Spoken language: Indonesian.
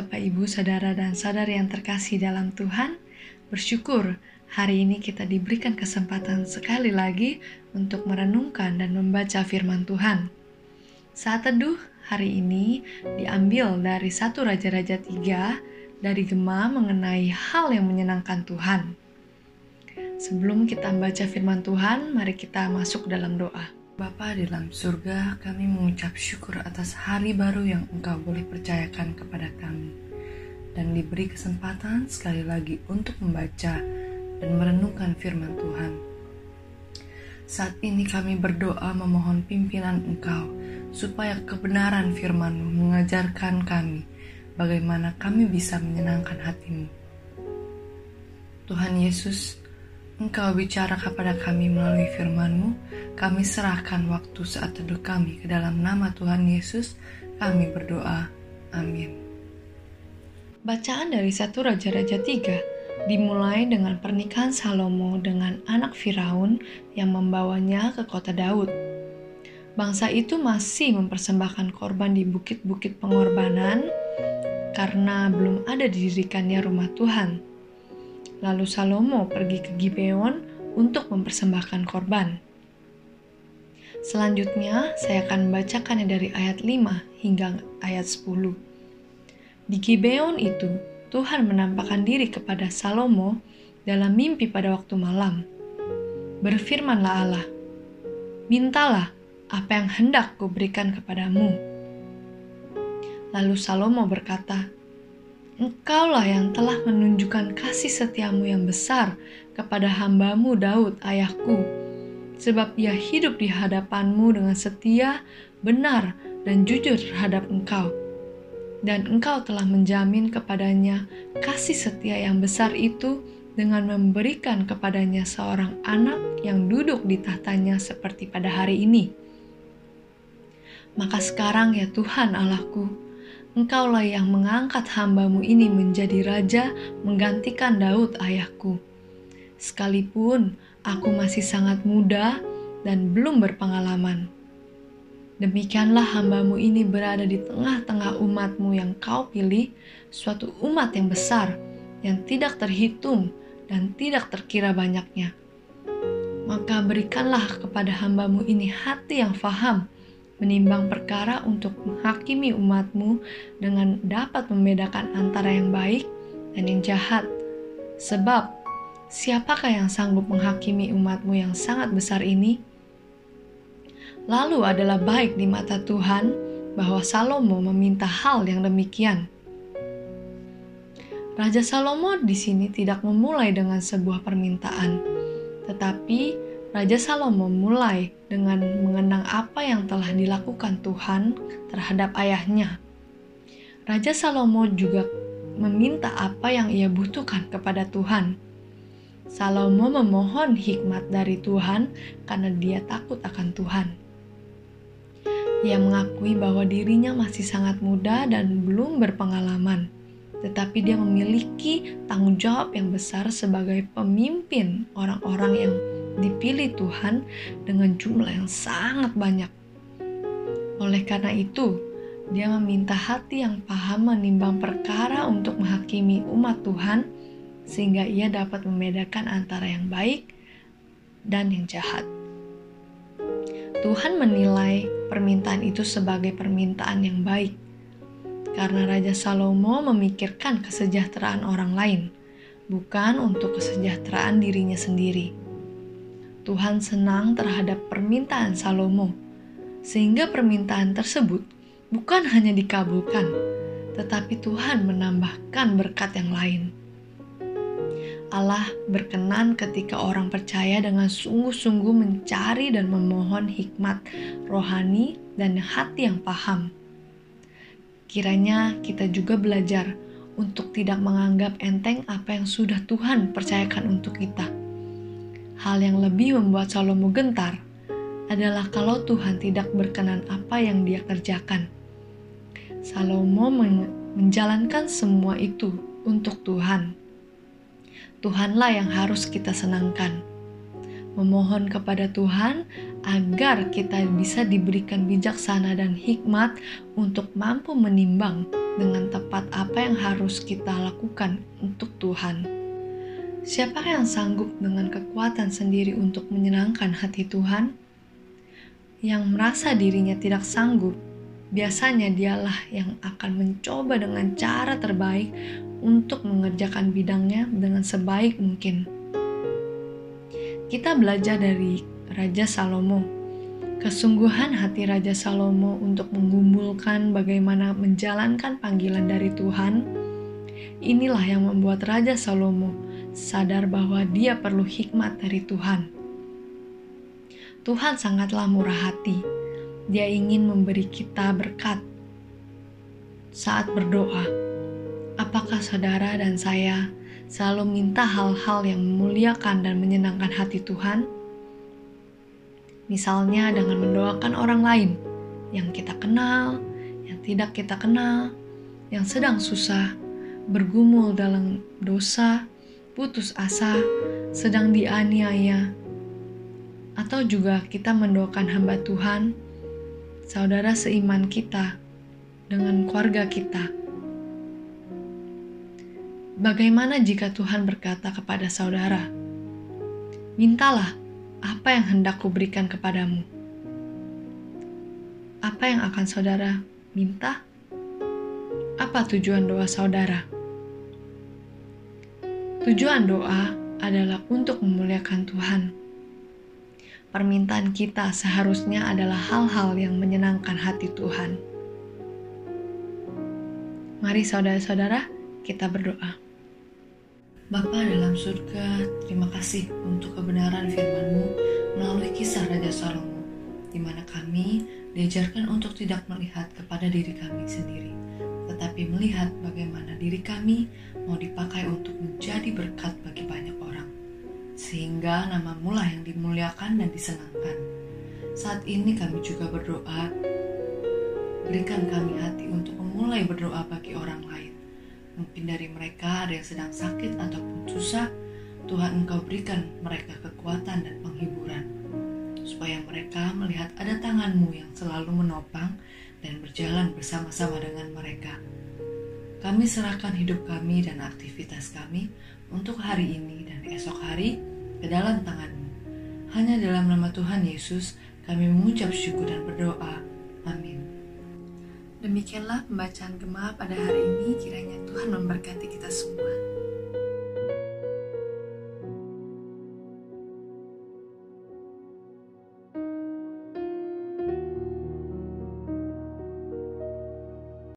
Bapak, Ibu, saudara, dan saudari yang terkasih dalam Tuhan. Bersyukur hari ini kita diberikan kesempatan sekali lagi untuk merenungkan dan membaca firman Tuhan. Saat teduh hari ini diambil dari satu Raja-Raja tiga dari Gema mengenai hal yang menyenangkan Tuhan. Sebelum kita membaca firman Tuhan, mari kita masuk dalam doa. Bapa di dalam surga, kami mengucap syukur atas hari baru yang Engkau boleh percayakan kepada kami. Dan diberi kesempatan sekali lagi untuk membaca dan merenungkan firman Tuhan. Saat ini kami berdoa memohon pimpinan Engkau, supaya kebenaran firman-Mu mengajarkan kami bagaimana kami bisa menyenangkan hatimu. Tuhan Yesus, Engkau bicara kepada kami melalui firman-Mu, kami serahkan waktu saat teduh kami ke dalam nama Tuhan Yesus, kami berdoa. Amin. Bacaan dari satu Raja-Raja 3 dimulai dengan pernikahan Salomo dengan anak Firaun yang membawanya ke kota Daud. Bangsa itu masih mempersembahkan korban di bukit-bukit pengorbanan karena belum ada didirikannya rumah Tuhan. Lalu Salomo pergi ke Gibeon untuk mempersembahkan korban. Selanjutnya, saya akan membacakannya dari ayat 5 hingga ayat 10. Di Gibeon itu, Tuhan menampakkan diri kepada Salomo dalam mimpi pada waktu malam. Berfirmanlah Allah, Mintalah apa yang hendak kuberikan kepadamu. Lalu Salomo berkata, Engkaulah yang telah menunjukkan kasih setiamu yang besar kepada hambamu Daud ayahku, sebab ia hidup di hadapanmu dengan setia, benar, dan jujur terhadap engkau. Dan engkau telah menjamin kepadanya kasih setia yang besar itu dengan memberikan kepadanya seorang anak yang duduk di tahtanya seperti pada hari ini. Maka sekarang ya Tuhan Allahku, Engkaulah yang mengangkat hambamu ini menjadi raja menggantikan Daud ayahku. Sekalipun aku masih sangat muda dan belum berpengalaman. Demikianlah hambamu ini berada di tengah-tengah umatmu yang kau pilih, suatu umat yang besar, yang tidak terhitung dan tidak terkira banyaknya. Maka berikanlah kepada hambamu ini hati yang faham, menimbang perkara untuk menghakimi umatmu dengan dapat membedakan antara yang baik dan yang jahat. Sebab, siapakah yang sanggup menghakimi umatmu yang sangat besar ini? Lalu adalah baik di mata Tuhan bahwa Salomo meminta hal yang demikian. Raja Salomo di sini tidak memulai dengan sebuah permintaan, tetapi Raja Salomo mulai dengan mengenang apa yang telah dilakukan Tuhan terhadap ayahnya. Raja Salomo juga meminta apa yang ia butuhkan kepada Tuhan. Salomo memohon hikmat dari Tuhan karena dia takut akan Tuhan. Ia mengakui bahwa dirinya masih sangat muda dan belum berpengalaman, tetapi dia memiliki tanggung jawab yang besar sebagai pemimpin orang-orang yang dipilih Tuhan dengan jumlah yang sangat banyak. Oleh karena itu, dia meminta hati yang paham menimbang perkara untuk menghakimi umat Tuhan, sehingga ia dapat membedakan antara yang baik dan yang jahat. Tuhan menilai permintaan itu sebagai permintaan yang baik, karena Raja Salomo memikirkan kesejahteraan orang lain, bukan untuk kesejahteraan dirinya sendiri. Tuhan senang terhadap permintaan Salomo, sehingga permintaan tersebut bukan hanya dikabulkan, tetapi Tuhan menambahkan berkat yang lain. Allah berkenan ketika orang percaya dengan sungguh-sungguh mencari dan memohon hikmat rohani dan hati yang paham. Kiranya kita juga belajar untuk tidak menganggap enteng apa yang sudah Tuhan percayakan untuk kita Hal yang lebih membuat Salomo gentar adalah kalau Tuhan tidak berkenan apa yang dia kerjakan. Salomo menjalankan semua itu untuk Tuhan. Tuhanlah yang harus kita senangkan. Memohon kepada Tuhan agar kita bisa diberikan bijaksana dan hikmat untuk mampu menimbang dengan tepat apa yang harus kita lakukan untuk Tuhan. Siapa yang sanggup dengan kekuatan sendiri untuk menyenangkan hati Tuhan? Yang merasa dirinya tidak sanggup, biasanya dialah yang akan mencoba dengan cara terbaik untuk mengerjakan bidangnya dengan sebaik mungkin. Kita belajar dari Raja Salomo. Kesungguhan hati Raja Salomo untuk mengumpulkan bagaimana menjalankan panggilan dari Tuhan, inilah yang membuat Raja Salomo sadar bahwa dia perlu hikmat dari Tuhan. Tuhan sangatlah murah hati. Dia ingin memberi kita berkat saat berdoa. Apakah saudara dan saya selalu minta hal-hal yang memuliakan dan menyenangkan hati Tuhan? Misalnya dengan mendoakan orang lain yang kita kenal, yang tidak kita kenal, yang sedang susah, bergumul dalam dosa, putus asa, sedang dianiaya, atau juga kita mendoakan hamba Tuhan, saudara seiman kita, dengan keluarga kita. Bagaimana jika Tuhan berkata kepada saudara, "Mintalah apa yang hendak kuberikan kepadamu? Apa yang akan saudara minta? Apa tujuan doa saudara? Tujuan doa adalah untuk memuliakan Tuhan. Permintaan kita seharusnya adalah hal-hal yang menyenangkan hati Tuhan. Mari saudara-saudara, kita berdoa. Bapa dalam surga, terima kasih untuk kebenaran firman-Mu melalui kisah Raja Salomo, di mana kami diajarkan untuk tidak melihat kepada diri kami sendiri, tetapi melihat bagaimana diri kami mau dipakai untuk menjadi berkat bagi banyak orang, sehingga nama mula yang dimuliakan dan disenangkan. Saat ini kami juga berdoa, berikan kami hati untuk memulai berdoa bagi orang lain. Mungkin dari mereka ada yang sedang sakit ataupun susah, Tuhan Engkau berikan mereka kekuatan dan penghiburan, supaya mereka melihat ada tanganmu yang selalu menopang dan berjalan bersama-sama dengan mereka. Kami serahkan hidup kami dan aktivitas kami untuk hari ini dan esok hari ke dalam tanganmu. Hanya dalam nama Tuhan Yesus kami mengucap syukur dan berdoa. Amin. Demikianlah pembacaan Gema pada hari ini, kiranya Tuhan memberkati kita semua.